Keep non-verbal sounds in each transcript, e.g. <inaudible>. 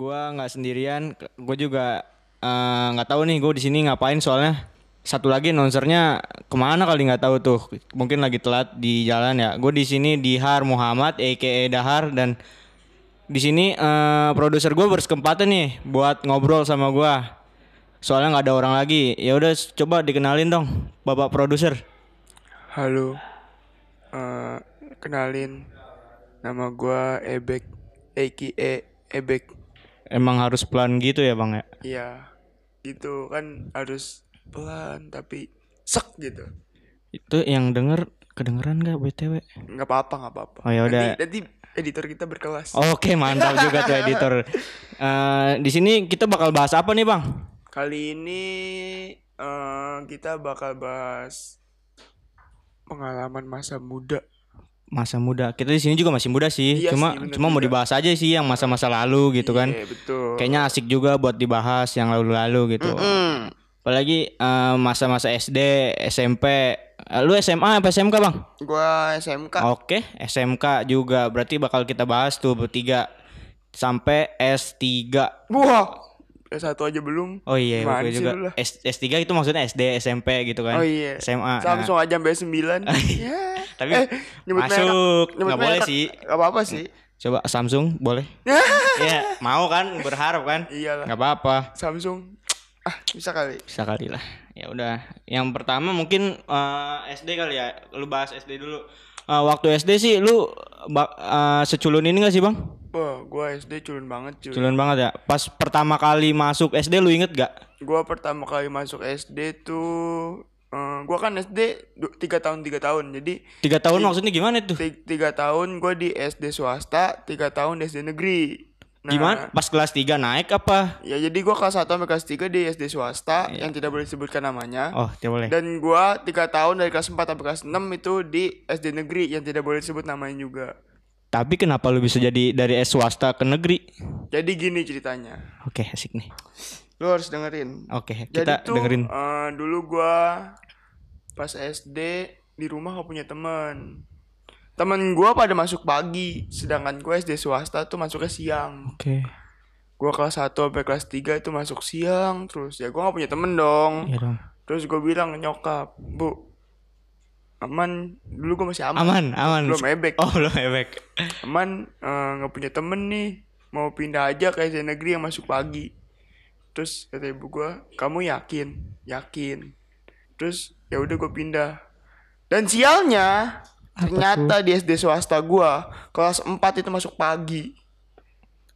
Gua nggak sendirian, gue juga eh, nggak tahu nih gue di sini ngapain soalnya satu lagi announcernya ke mana kali nggak tahu tuh, mungkin lagi telat di jalan ya. Gue di sini Dihar Muhammad, aka Dahar dan di sini eh, produser gue berkesempatan nih buat ngobrol sama gua. Soalnya nggak ada orang lagi. Ya udah coba dikenalin dong, bapak produser. Halo, Eh, kenalin nama gua Ebek, aka Ebek. Emang harus pelan gitu ya bang ya? Iya, gitu kan harus pelan tapi sek gitu. Itu yang denger kedengeran gak btw? Nggak apa-apa, nggak apa-apa. Oh, ya udah. Nanti, nanti editor kita berkelas. Oke mantap juga tuh editor. <laughs> Eh, di sini kita bakal bahas apa nih bang? Kali ini eh, kita bakal bahas pengalaman masa muda. Masa muda. Kita di sini juga masih muda sih. Iya cuma sih, bener cuma mau dibahas aja sih yang masa-masa lalu gitu kan. Iya, betul. Kayaknya asik juga buat dibahas yang lalu-lalu gitu. Hmm. Apalagi eh, masa-masa SD, SMP. Eh, lu SMA apa SMK bang? Gua SMK. Oke, SMK juga. Berarti bakal kita bahas tuh bertiga sampai S3. Wah, satu aja belum. Oh iya, gue juga. lah? S, S3 itu maksudnya SD, SMP gitu kan. Oh iya. SMA. nah. Samsung aja sampai 9. <laughs> ya. Tapi Eh, nyebut masuk. merek. Nyebut Nggak boleh sih. Gak apa-apa sih. Coba Samsung boleh? <laughs> Iya, mau kan? Berharap kan? Iyalah. Nggak apa-apa. Samsung. Ah, bisa kali. Bisa kali lah. Ya udah. Yang pertama mungkin eh, SD kali ya. Lu bahas SD dulu. Eh, waktu SD sih lu eh, seculun ini gak sih bang? Wah, gua SD culun banget cuy. Culun banget ya. Pas pertama kali masuk SD lu inget gak? Gua pertama kali masuk SD tuh eh, gua kan SD tiga tahun tiga tahun. Jadi Tiga tahun maksudnya gimana tuh? ti- tiga tahun gua di SD swasta, tiga tahun di SD negeri. Nah, Gimana? Pas kelas 3 naik apa? Ya jadi gua kelas 1 sampai kelas 3 di SD swasta Iya. yang tidak boleh disebutkan namanya. Oh, tidak boleh. Dan gua tiga tahun dari kelas 4 sampai kelas 6 itu di SD negeri yang tidak boleh disebut namanya juga. Tapi kenapa lu bisa jadi dari S swasta ke negeri? Jadi gini ceritanya. Oke, asik nih. Lu harus dengerin. Oke, Jadi kita tuh dengerin. eh, dulu gua pas SD di rumah gak punya teman. Temen gua pada masuk pagi, sedangkan gua SD swasta tuh masuknya siang. Oke. Gua kelas 1 sampai kelas 3 itu masuk siang terus. Ya gua gak punya temen dong. Iya dong. Terus gue bilang nyokap, "Bu, aman dulu gue masih aman. Aman, aman. Belum ebek. Oh, belum ebek. <laughs> Aman eh, nggak punya temen nih. Mau pindah aja ke SD negeri yang masuk pagi. Terus kata ibu gue, "Kamu yakin?" "Yakin." Terus ya udah gue pindah. Dan sialnya ternyata di SD swasta gua kelas 4 itu masuk pagi.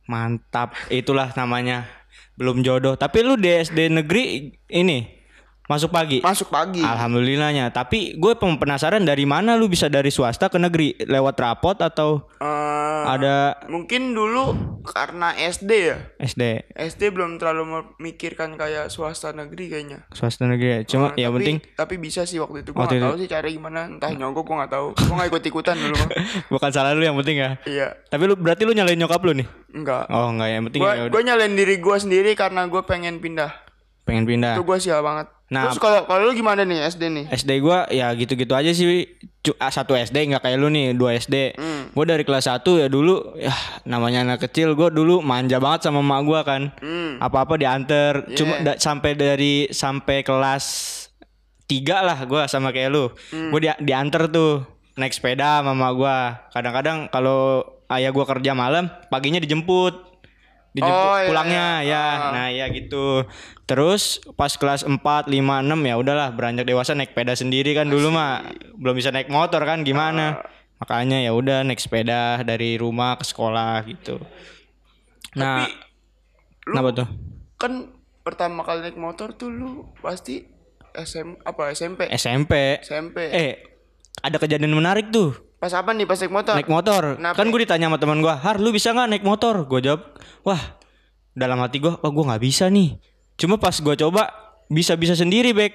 Mantap. Itulah namanya. Belum jodoh. Tapi lu di SD negeri ini masuk pagi. Masuk pagi. Alhamdulillahnya. Tapi gue penasaran dari mana lu bisa dari swasta ke negeri? Lewat rapot atau Eh, ada mungkin dulu karena SD ya. SD SD belum terlalu memikirkan kayak swasta negeri kayaknya. swasta negeri ya? Cuma Nah, yang tapi, penting tapi bisa sih waktu itu Waktu nggak tahu sih cara gimana entah nyogok gua nggak tahu gua nggak ikut ikutan dulu mah <laughs> bukan salah lu yang penting ya. iya Tapi lu berarti lu nyalain nyokap lu nih? enggak Oh enggak yang penting gua ya nyalain diri gua sendiri karena gua pengen pindah pengen pindah. itu gua sial banget Nah. terus kalau kalau lu gimana nih SD nih SD gua ya gitu-gitu aja sih. Ah, satu SD nggak kayak lu nih, dua SD. Hmm. Gua dari kelas 1 ya dulu ya namanya anak kecil gua dulu manja banget sama emak gua kan. hmm Apa-apa diantar. Cuma Yeah. da- sampai dari sampai kelas 3 lah gua sama kayak lu. Hmm. Gua dia diantar tuh naik sepeda sama emak gua. Kadang-kadang kalau ayah gua kerja malam, paginya dijemput. Dijemput Oh, iya, pulangnya iya. ya. Ah. Nah, ya gitu. Terus pas kelas 4, 5, 6 ya udahlah beranjak dewasa naik sepeda sendiri kan dulu mah belum bisa naik motor kan gimana. Ah. Makanya ya udah naik sepeda dari rumah ke sekolah gitu. Nah, lu kenapa tuh? kan pertama kali naik motor tuh lu pasti SM apa SMP SMP. SMP Eh, ada kejadian menarik tuh. Pas apa nih pas naik motor Naik motor. Kenapa? Kan gue ditanya sama teman gue, "Har, lu bisa nggak naik motor?" Gue jawab, "Wah, dalam hati gue, wah gue nggak bisa nih." Cuma pas gue coba bisa-bisa sendiri, Bek.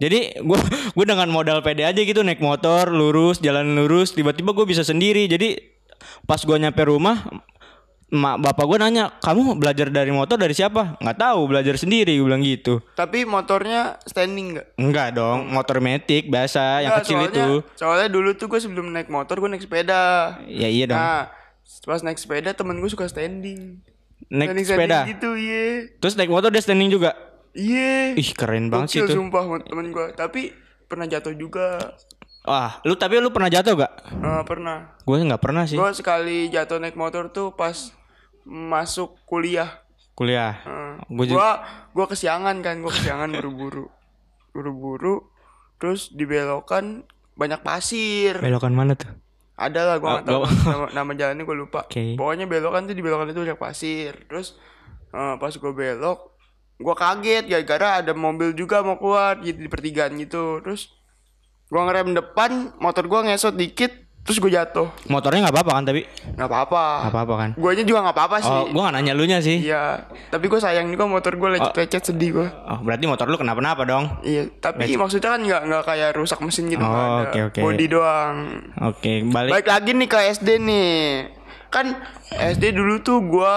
Jadi <laughs> gue gue dengan modal pede aja gitu naik motor lurus jalan lurus tiba-tiba gue bisa sendiri jadi pas gue nyampe rumah mak bapak gue nanya kamu belajar dari motor dari siapa? Nggak tahu belajar sendiri gue bilang gitu. Tapi motornya standing nggak? Enggak dong motor metik biasa yang Nggak, kecil soalnya, itu. soalnya dulu tuh gue sebelum naik motor gue naik sepeda. Ya iya dong. Nah, pas naik sepeda temen gue suka standing. Naik Standing- sepeda. standing gitu iya. Terus naik motor dia standing juga. iya. Ih keren banget sih itu. sumpah temen gue tapi pernah jatuh juga. Wah, lu tapi lu pernah jatuh gak? Eh, pernah. Gue nggak pernah sih. gue sekali jatuh naik motor tuh pas masuk kuliah Kuliah. Gua gua juga. gua kesiangan kan gua kesiangan buru-buru buru-buru terus dibelokan banyak pasir Belokan mana tuh? ada lah gua Oh, nggak tahu nama, nama jalannya gua lupa Oke. pokoknya belokan tuh di belokan itu banyak pasir terus eh, pas gua belok gua kaget gara-gara ada mobil juga mau keluar gitu di pertigaan gitu terus gua ngerem depan motor gua ngesot dikit terus gua jatuh Motornya nggak apa-apa kan tapi? nggak apa-apa Nggak apa-apa kan? guanya juga nggak apa-apa sih Oh, gue gak nanya lu nya sih. Iya, tapi gue sayang juga motor gue lecet-lecet sedih gue. Oh, berarti motor lu kenapa-napa dong? Iya, tapi maksudnya kan nggak nggak kayak rusak mesin gitu Oh, nggak ada. oke, oke. Body doang. Oke, balik. Baik lagi nih ke SD nih. Kan SD dulu tuh gue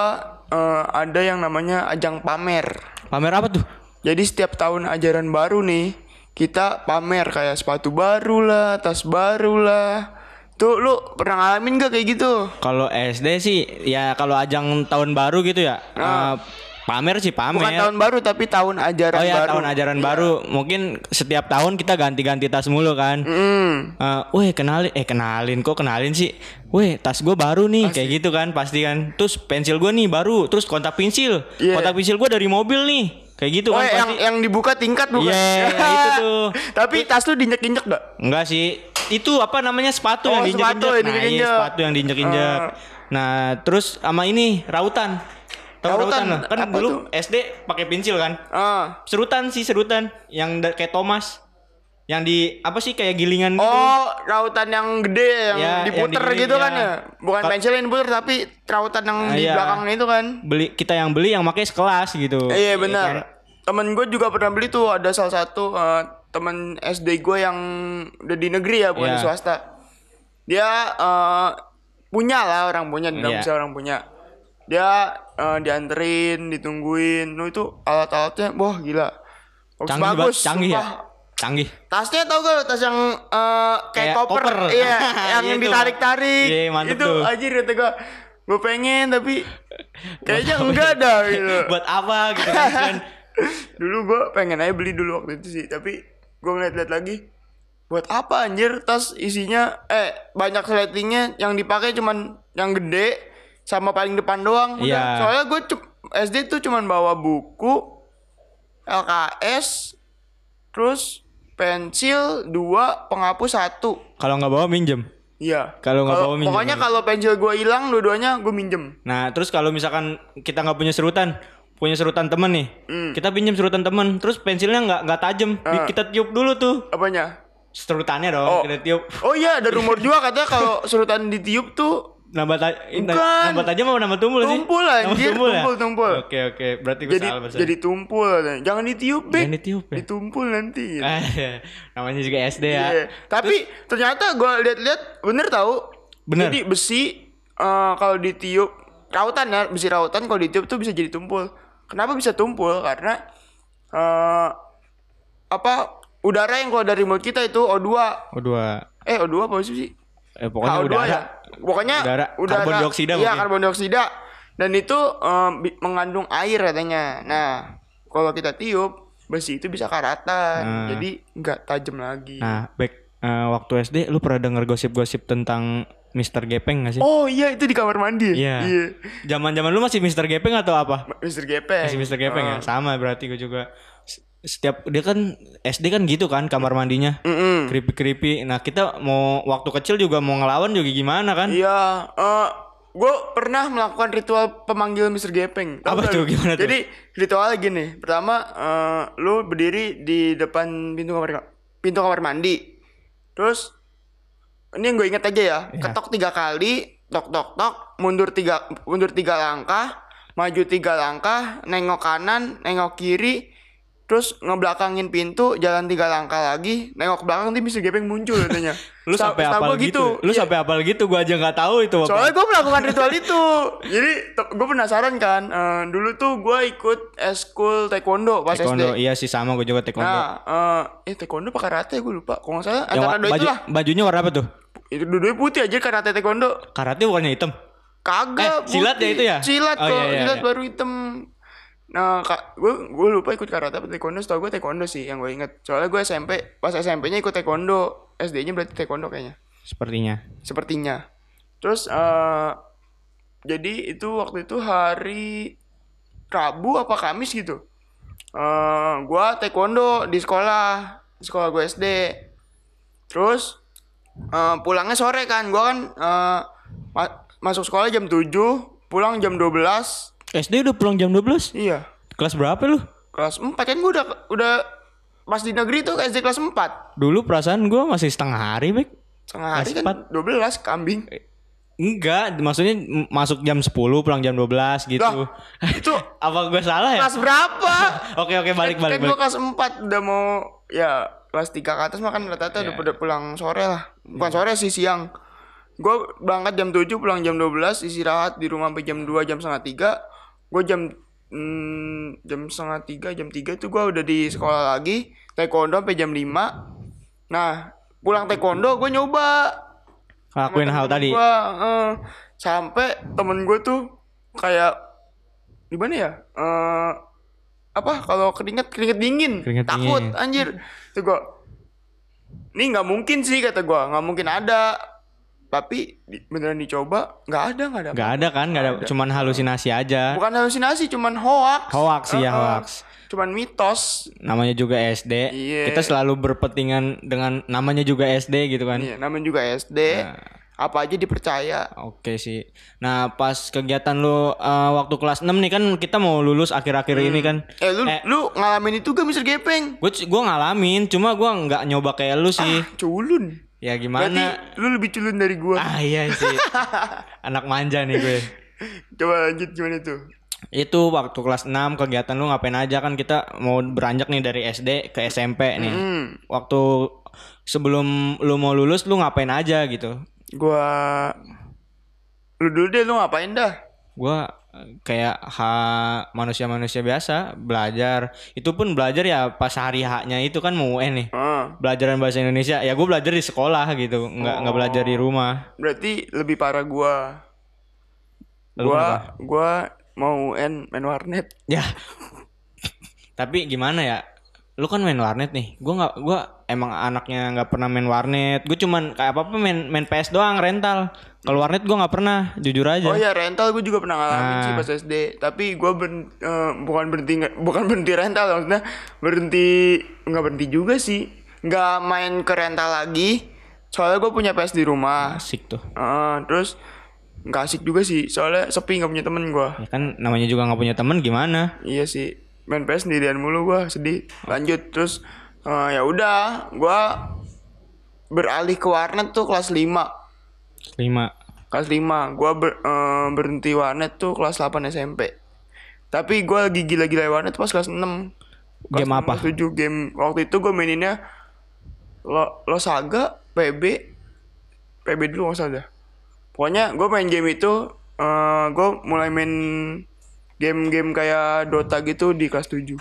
eh, ada yang namanya ajang pamer. Pamer apa tuh? Jadi setiap tahun ajaran baru nih kita pamer kayak sepatu baru lah, tas baru lah. Tuh lu pernah ngalamin gak kayak gitu? Kalau SD sih ya kalau ajang tahun baru gitu ya. eh, pamer sih pamer. Bukan tahun baru tapi tahun ajaran Oh ya baru. tahun ajaran baru. Mungkin setiap tahun kita ganti-ganti tas mulu kan. Hmm. Eh, weh kenalin, eh kenalin kok kenalin sih. Weh tas gue baru nih kayak gitu kan pasti kan. Terus pensil gue nih baru. Terus kontak pensil. Iya. Kontak pensil gue dari mobil nih. Kayak gitu Oh kan yang pasti. yang dibuka tingkat bukan? Iya, itu tuh. <laughs> Tapi tas lu diinjek-injek gak? Enggak sih. Itu apa namanya sepatu Oh, yang diinjek-injek. sepatu yang Nah, iya, sepatu yang diinjek-injek. Ah. Nah, terus sama ini rautan. Tahu Rautan, rautan? Kan dulu tuh? SD pakai pensil kan. Ah. Serutan sih serutan yang kayak Thomas. Yang di apa sih kayak gilingan gitu. Oh, rautan yang gede yang Ya, yang diputer digiling, gitu kan ya. ya. Bukan pensil yang diputer tapi rautan yang Ah, di iya. belakang itu kan. Beli kita yang beli yang pakai sekelas gitu. Iya kan? benar. Temen gue juga pernah beli tuh ada salah satu eh, temen SD gue yang udah di negeri ya bukan Iya. di swasta. Dia eh, punya lah orang punya, Iya. tidak bisa orang punya. Dia eh, dianterin, ditungguin. Lu itu alat-alatnya, wah gila. Bagus Canggih bagus. canggih ya. sumpah. Canggih. Tasnya tau gak tas yang eh, kayak, Kayak koper, koper. iya, <laughs> yang, Iya, ditarik-tarik. Iya, mantep itu tuh. anjir gue, gue pengen tapi <laughs> kayaknya enggak dah gitu. <laughs> Buat apa gitu kan? dulu gue pengen aja beli dulu waktu itu sih, tapi gue ngeliat-liat lagi, buat apa anjir tas isinya, eh banyak sletingnya yang dipakai cuman yang gede sama paling depan doang. udah. Iya. Soalnya gue SD tuh cuman bawa buku, LKS, terus pensil dua, penghapus satu. Kalau nggak bawa minjem. Iya. Kalau nggak bawa minjem. Pokoknya kalau pensil gue hilang, dua-duanya gue minjem. Nah, terus kalau misalkan kita nggak punya serutan, punya serutan temen nih, Hmm. kita pinjam serutan temen, terus pensilnya nggak nggak tajam, Ah. kita tiup dulu tuh Apanya? serutannya dong, Oh. kita tiup. Oh iya, ada rumor juga katanya kalau <laughs> surutan ditiup tuh Nambah ta- Bukan. nambah tajam apa nambah tumpul sih? Tumpul, anjir. tumpul ya? Tumpul, tumpul. Oke oke, berarti gue jadi salah bahasa. jadi tumpul katanya. Jangan ditiup, Bek. Jangan ditiup, ya? Ditumpul nanti. gitu. <laughs> Namanya juga SD ya. Iya. Tapi ternyata gue lihat-lihat bener tahu. Bener. Jadi besi eh, kalau ditiup rautan ya, besi rautan kalau ditiup tuh bisa jadi tumpul. Kenapa bisa tumpul? Karena eh apa udara yang keluar dari mulut kita itu O2. Oh dua. Eh O2 apa sih? Eh pokoknya HO2 udara. ya. Pokoknya Udara. Karbon dioksida Iya, karbon dioksida. Dan itu bi- mengandung air katanya. Nah, kalau kita tiup besi itu bisa karatan. Nah. Jadi nggak tajam lagi. Nah, back eh, waktu SD lu pernah denger gosip-gosip tentang Mr. Gepeng gak sih? Oh iya itu di kamar mandi. Iya. Iya. Zaman-zaman lu masih Mr. Gepeng atau apa? Mr. Gepeng. Masih Mr. Gepeng ya? Oh. Sama berarti gue juga. Setiap dia kan SD kan gitu kan kamar mandinya. Mm-mm. Creepy-creepy. Nah, kita mau waktu kecil juga mau ngelawan juga gimana kan? Iya, eh gue pernah melakukan ritual pemanggil Mr. Gepeng. Tahu Apa tuh? Gimana tuh? Jadi ritualnya gini. Pertama, eh, lu berdiri di depan pintu kamar pintu kamar mandi. Terus ini yang gue inget aja ya. Iya. Ketok tiga kali, tok tok tok, mundur tiga mundur tiga langkah, maju tiga langkah, nengok kanan, nengok kiri. Terus ngebelakangin pintu, jalan tiga langkah lagi, nengok ke belakang nanti Mr. Gepeng muncul katanya. <laughs> Lu sampai apal gua gitu. Lu Iya. sampai apal gitu gua aja nggak tahu itu apa. Soalnya gue melakukan ritual itu. Jadi gue penasaran kan. eh, dulu tuh gue ikut eskul taekwondo pas taekwondo. SD. Iya sih sama gue juga taekwondo. Nah, eh, eh taekwondo apa karate gue lupa. Kalau nggak salah antara baju, itu lah. bajunya warna apa tuh? Itu dua putih aja karate taekwondo. Karate bukannya hitam. Kagak. Eh, silat ya itu ya? Silat Oh, kok, iya, iya, silat iya. baru hitam. Nah, kak, gue gue lupa ikut karate apa taekwondo. Setahu gue taekwondo sih yang gue inget. Soalnya gue SMP, pas SMP-nya ikut taekwondo. SD-nya berarti taekwondo kayaknya. Sepertinya. Sepertinya. Terus eh jadi itu waktu itu hari Rabu apa Kamis gitu. Eh gua taekwondo di sekolah, di sekolah gue SD. Terus eh pulangnya sore kan. Gua kan eh ma- masuk sekolah jam 7, pulang jam 12. SD udah pulang jam 12? Iya. Kelas berapa lu? Kelas 4 kan gua udah udah pas di negeri tuh SD kelas 4. Dulu perasaan gua masih setengah hari, Bek. Setengah hari Kelas kan 12 kambing. Enggak, maksudnya masuk jam 10 pulang jam 12 gitu. Lah, itu <laughs> Apa gue salah ya? kelas berapa? <laughs> Oke oke balik kan, balik kan gue balik. kelas 4 udah mau ya kelas 3 ke atas mah kan rata-rata Iya. udah pada pulang sore lah. Bukan sore sih siang. Gue berangkat jam 7 pulang jam 12 istirahat di rumah sampai jam 2 jam setengah 3 Gue jam hmm, jam setengah 3 jam 3 tuh gue udah di sekolah lagi taekwondo sampai jam 5 Nah pulang taekwondo gue nyoba Lakuin hal tadi. Gua, eh, sampai temen gue tuh kayak gimana ya? Eh apa kalau keringet keringet dingin, Keringet takut dingin. anjir. Tuh gua ini nggak mungkin sih kata gua, nggak mungkin ada. Tapi di- beneran dicoba nggak ada nggak ada. Gak ada kan, gak ada, cuman halusinasi aja. Bukan halusinasi, cuman hoax. Hoax, iya, Eh, eh, hoax. Cuman mitos. Namanya juga SD. Iya. Kita selalu berpetingan dengan namanya juga SD gitu kan. Iya, namanya juga SD. Nah. Apa aja dipercaya. Oke sih. Nah, pas kegiatan lu eh, waktu kelas 6 nih kan kita mau lulus akhir-akhir ini kan. Eh lu Eh. lu ngalamin itu gak Mister Gepeng? Gue gua ngalamin, cuma gua nggak nyoba kayak lu sih. Culun. Ya Berarti gimana? lu lebih culun dari gua. Ah iya sih. <laughs> Anak manja nih gue. Coba lanjut gimana tuh? Itu waktu kelas 6 kegiatan lu ngapain aja kan kita mau beranjak nih dari SD ke SMP nih. Hmm, Waktu sebelum lu mau lulus lu ngapain aja gitu. Gua lu dulu deh lu ngapain dah? Gua kayak ha manusia-manusia biasa belajar. Itu pun belajar ya pas hari haknya itu kan mau UN nih. Ah, Belajaran bahasa Indonesia. Ya gue belajar di sekolah gitu, nggak nggak belajar di rumah. berarti lebih parah Gua kenapa? gua mau UN main warnet. Ya. <laughs> Tapi gimana ya? Lu kan main warnet nih. Gua nggak gua emang anaknya nggak pernah main warnet. Gue cuman kayak apa-apa main main PS doang rental. Kalau warnet gua nggak pernah, jujur aja. Oh ya rental gue juga pernah ngalamin Ah. sih pas SD. Tapi gua ber- eh, bukan berhenti bukan <laughs> berhenti rental maksudnya berhenti nggak berhenti juga sih. Nggak main ke rental lagi. Soalnya gue punya PS di rumah. Asik tuh. Ah, terus nggak asik juga sih. Soalnya sepi nggak punya temen gua. Ya kan namanya juga nggak punya temen gimana? Iya sih, main PS sendirian mulu gua sedih. Lanjut terus eh, ya udah, gua beralih ke warnet tuh kelas 5. Lima. Kelas 5, gua ber- eh, berhenti warnet tuh kelas 8 SMP. Tapi gua lagi gila-gila warnet pas kelas 6. Kelas Game apa? 7 game. Waktu itu gua maininnya Lo Losaga, PB, PB dulu nggak salah. Pokoknya gue main game itu, eh gue mulai main game-game kayak Dota gitu di kelas 7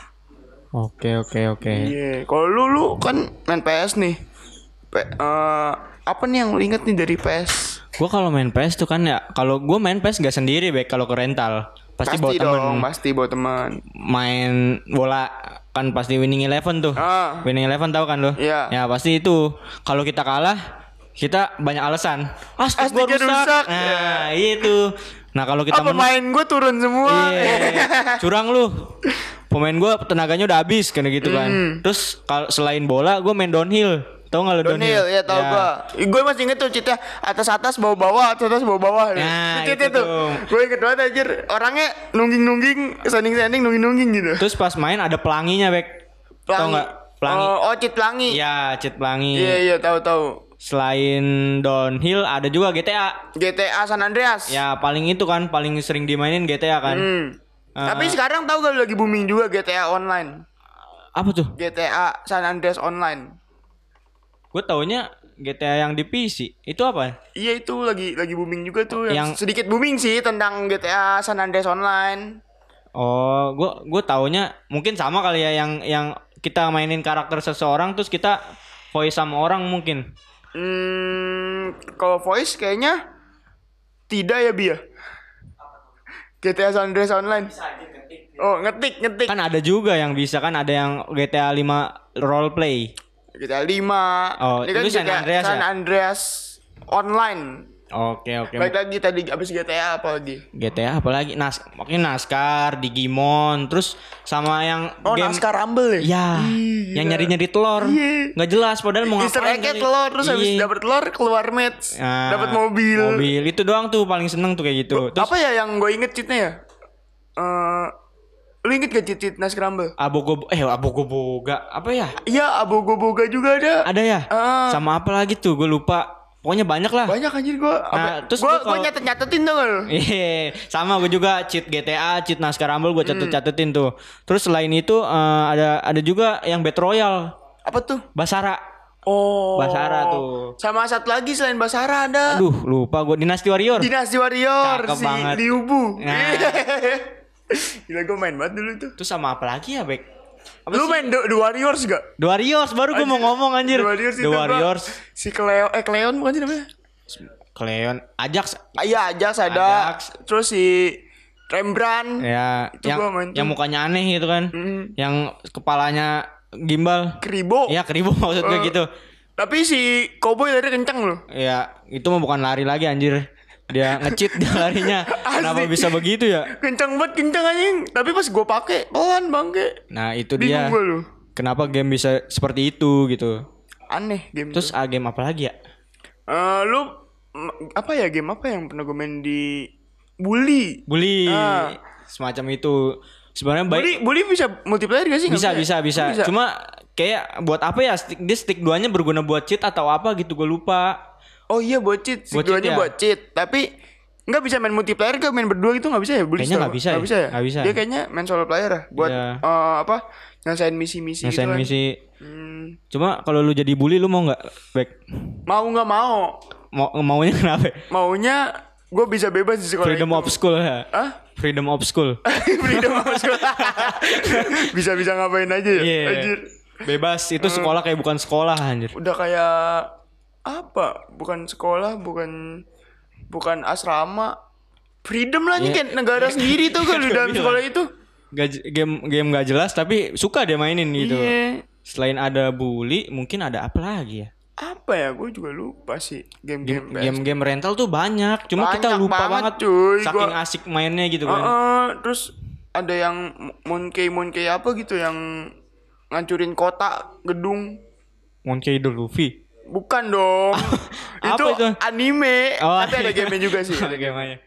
Oke oke oke. Iya, kalau lu lu kan main PS nih. P- eh, apa nih yang lu inget nih dari PS? Gua kalau main PS tuh kan ya, kalau gua main PS gak sendiri baik kalau ke rental. Pasti, bawa temen. dong, pasti bawa teman. Main bola kan pasti winning eleven tuh. Ah, Winning Eleven tahu kan lo? Iya. Ya pasti itu. Kalau kita kalah, kita banyak alasan. Ah, stick Ah, rusak. rusak. Nah, itu. Nah, kalau kita ah, pemain gue turun semua. Iya, curang lu. Pemain gua tenaganya udah habis kayak gitu kan. Terus kalau selain bola, gua main downhill. Tahu nggak lo downhill? Downhill, ya tau gua. Gue masih inget tuh citnya atas atas bawah bawah atas atas bawah bawah. Nah, Cheatnya itu tuh. Gue inget banget anjir. Orangnya nungging nungging, standing standing nungging nungging gitu. Terus pas main ada pelanginya, Bek. Tahu nggak? Pelangi. Oh, oh cheat pelangi. Iya, cheat pelangi. Iya iya tahu tahu. Selain downhill ada juga GTA. GTA San Andreas. Ya paling itu kan paling sering dimainin GTA kan. Hmm. Ah. Tapi sekarang tahu gak lagi booming juga GTA online. Apa tuh? GTA San Andreas online. Gue taunya GTA yang di PC. Itu apa? Iya itu lagi lagi booming juga tuh yang, Yang- sedikit booming sih tentang GTA San Andreas online. Oh, gue gue taunya mungkin sama kali ya yang yang kita mainin karakter seseorang terus kita voice sama orang mungkin. Hmm, kalau voice kayaknya tidak ya Bia. GTA San Andreas Online. Oh, ngetik, ngetik. Kan ada juga yang bisa kan ada yang GTA 5 role play. GTA 5. Oh, Ini kan itu San Andreas San ya? Andreas Online. Oke oke. Baik lagi tadi abis GTA apa lagi? GTA apalagi nas makin naskar Digimon terus sama yang Oh, game NASCAR Rumble ya? ya Ih, yang nyari-nyari telur Iya. nggak jelas padahal mau Easter ngapain egg kali. telur terus habis Iya. dapet telur keluar match, Nah, dapat mobil. mobil itu doang tuh paling seneng tuh kayak gitu terus Apa ya yang gue inget cheatnya ya? Eh, lu inget gak cheat cheat NASCAR Rumble? abogo eh abogo boga apa ya Iya, Abogo Boga juga ada. ada ya Ah. sama apa lagi tuh gue lupa pokoknya banyak lah Banyak anjir gue. Nah, terus gue gua gue kalau- nyatet nyatetin tuh lu. Iya, sama gue juga cheat GTA, cheat NASCAR Rumble gue Hmm. catet-catetin tuh. Terus selain itu eh, ada ada juga yang Battle Royale, Apa tuh? Basara. Oh. Basara tuh. Sama satu lagi selain Basara ada. Aduh, lupa gue Dynasty Warrior. Dinasti Warrior Cakep si banget. Liubu. Nah. <laughs> Gila gue main banget dulu tuh. Terus sama apa lagi ya, Bek? Apa Lu sih? main The, The Warriors gak? The Warriors baru gue mau ngomong anjir. The Warriors The Warriors. Si Cleo eh Cleon bukan sih namanya? Cleon, Ajax. Ah, Iya Ajax ada. Ajax. Terus si Rembrandt. Ya, Itu yang gua main tuh. yang mukanya aneh gitu kan. Mm. Yang kepalanya gimbal. Kribo. Ya, keribu maksud gue Eh. gitu. Tapi si Cowboy lari kenceng loh. Ya, itu mah bukan lari lagi anjir. Dia ngecit dia larinya. <laughs> Kenapa bisa begitu ya? Kenceng banget kenceng anjing. Tapi pas gue pake pelan bangke. Nah, itu Bingung dia. lu. Kenapa game bisa seperti itu gitu. Aneh game Terus Terus ah, game apa lagi ya? lu m- apa ya game apa yang pernah gue main di Bully? Bully. Ah. Semacam itu. Sebenarnya baik Bully, Bully bisa multiplayer gak sih? Bisa, bisa, bisa, Oh, Cuma kayak buat apa ya? Stick, dia stick duanya berguna buat cheat atau apa gitu gue lupa. Oh iya cheat, si duanya ya? cheat. Tapi nggak bisa main multiplayer gak main berdua gitu nggak bisa ya? Kayaknya nggak bisa nggak ya? bisa ya? Nggak bisa. Dia kayaknya main solo player ya. Buat Iya. eh, apa? Nyelesain misi-misi gitu Ngesain kan. misi. Hmm, Cuma kalau lu jadi bully lu mau nggak back? mau nggak mau? Mau maunya kenapa? Maunya gue bisa bebas di sekolah Freedom itu. of school ya. Hah? Freedom of school. <laughs> Freedom of school. <laughs> Bisa-bisa ngapain aja ya? Anjir. Bebas itu sekolah kayak bukan sekolah anjir. Udah kayak apa? Bukan sekolah, bukan bukan asrama. Freedom lah nih Iya. kayak negara sendiri tuh kalau di dalam Bilang. sekolah itu. Gak, game game gak jelas tapi suka dia mainin gitu. Iya. Selain ada bully, mungkin ada apa lagi ya? Apa ya? Gue juga lupa sih game-game. Game-game rental tuh banyak, cuma kita Banyak lupa banget, banget, cuy. saking Gua- asik mainnya gitu kan. Heeh, terus ada yang monkey monkey apa gitu yang ngancurin kota gedung Monkey D. Luffy. Bukan dong <laughs> itu, itu? anime Oh, tapi ada gamenya juga sih <laughs> ada Gamenya.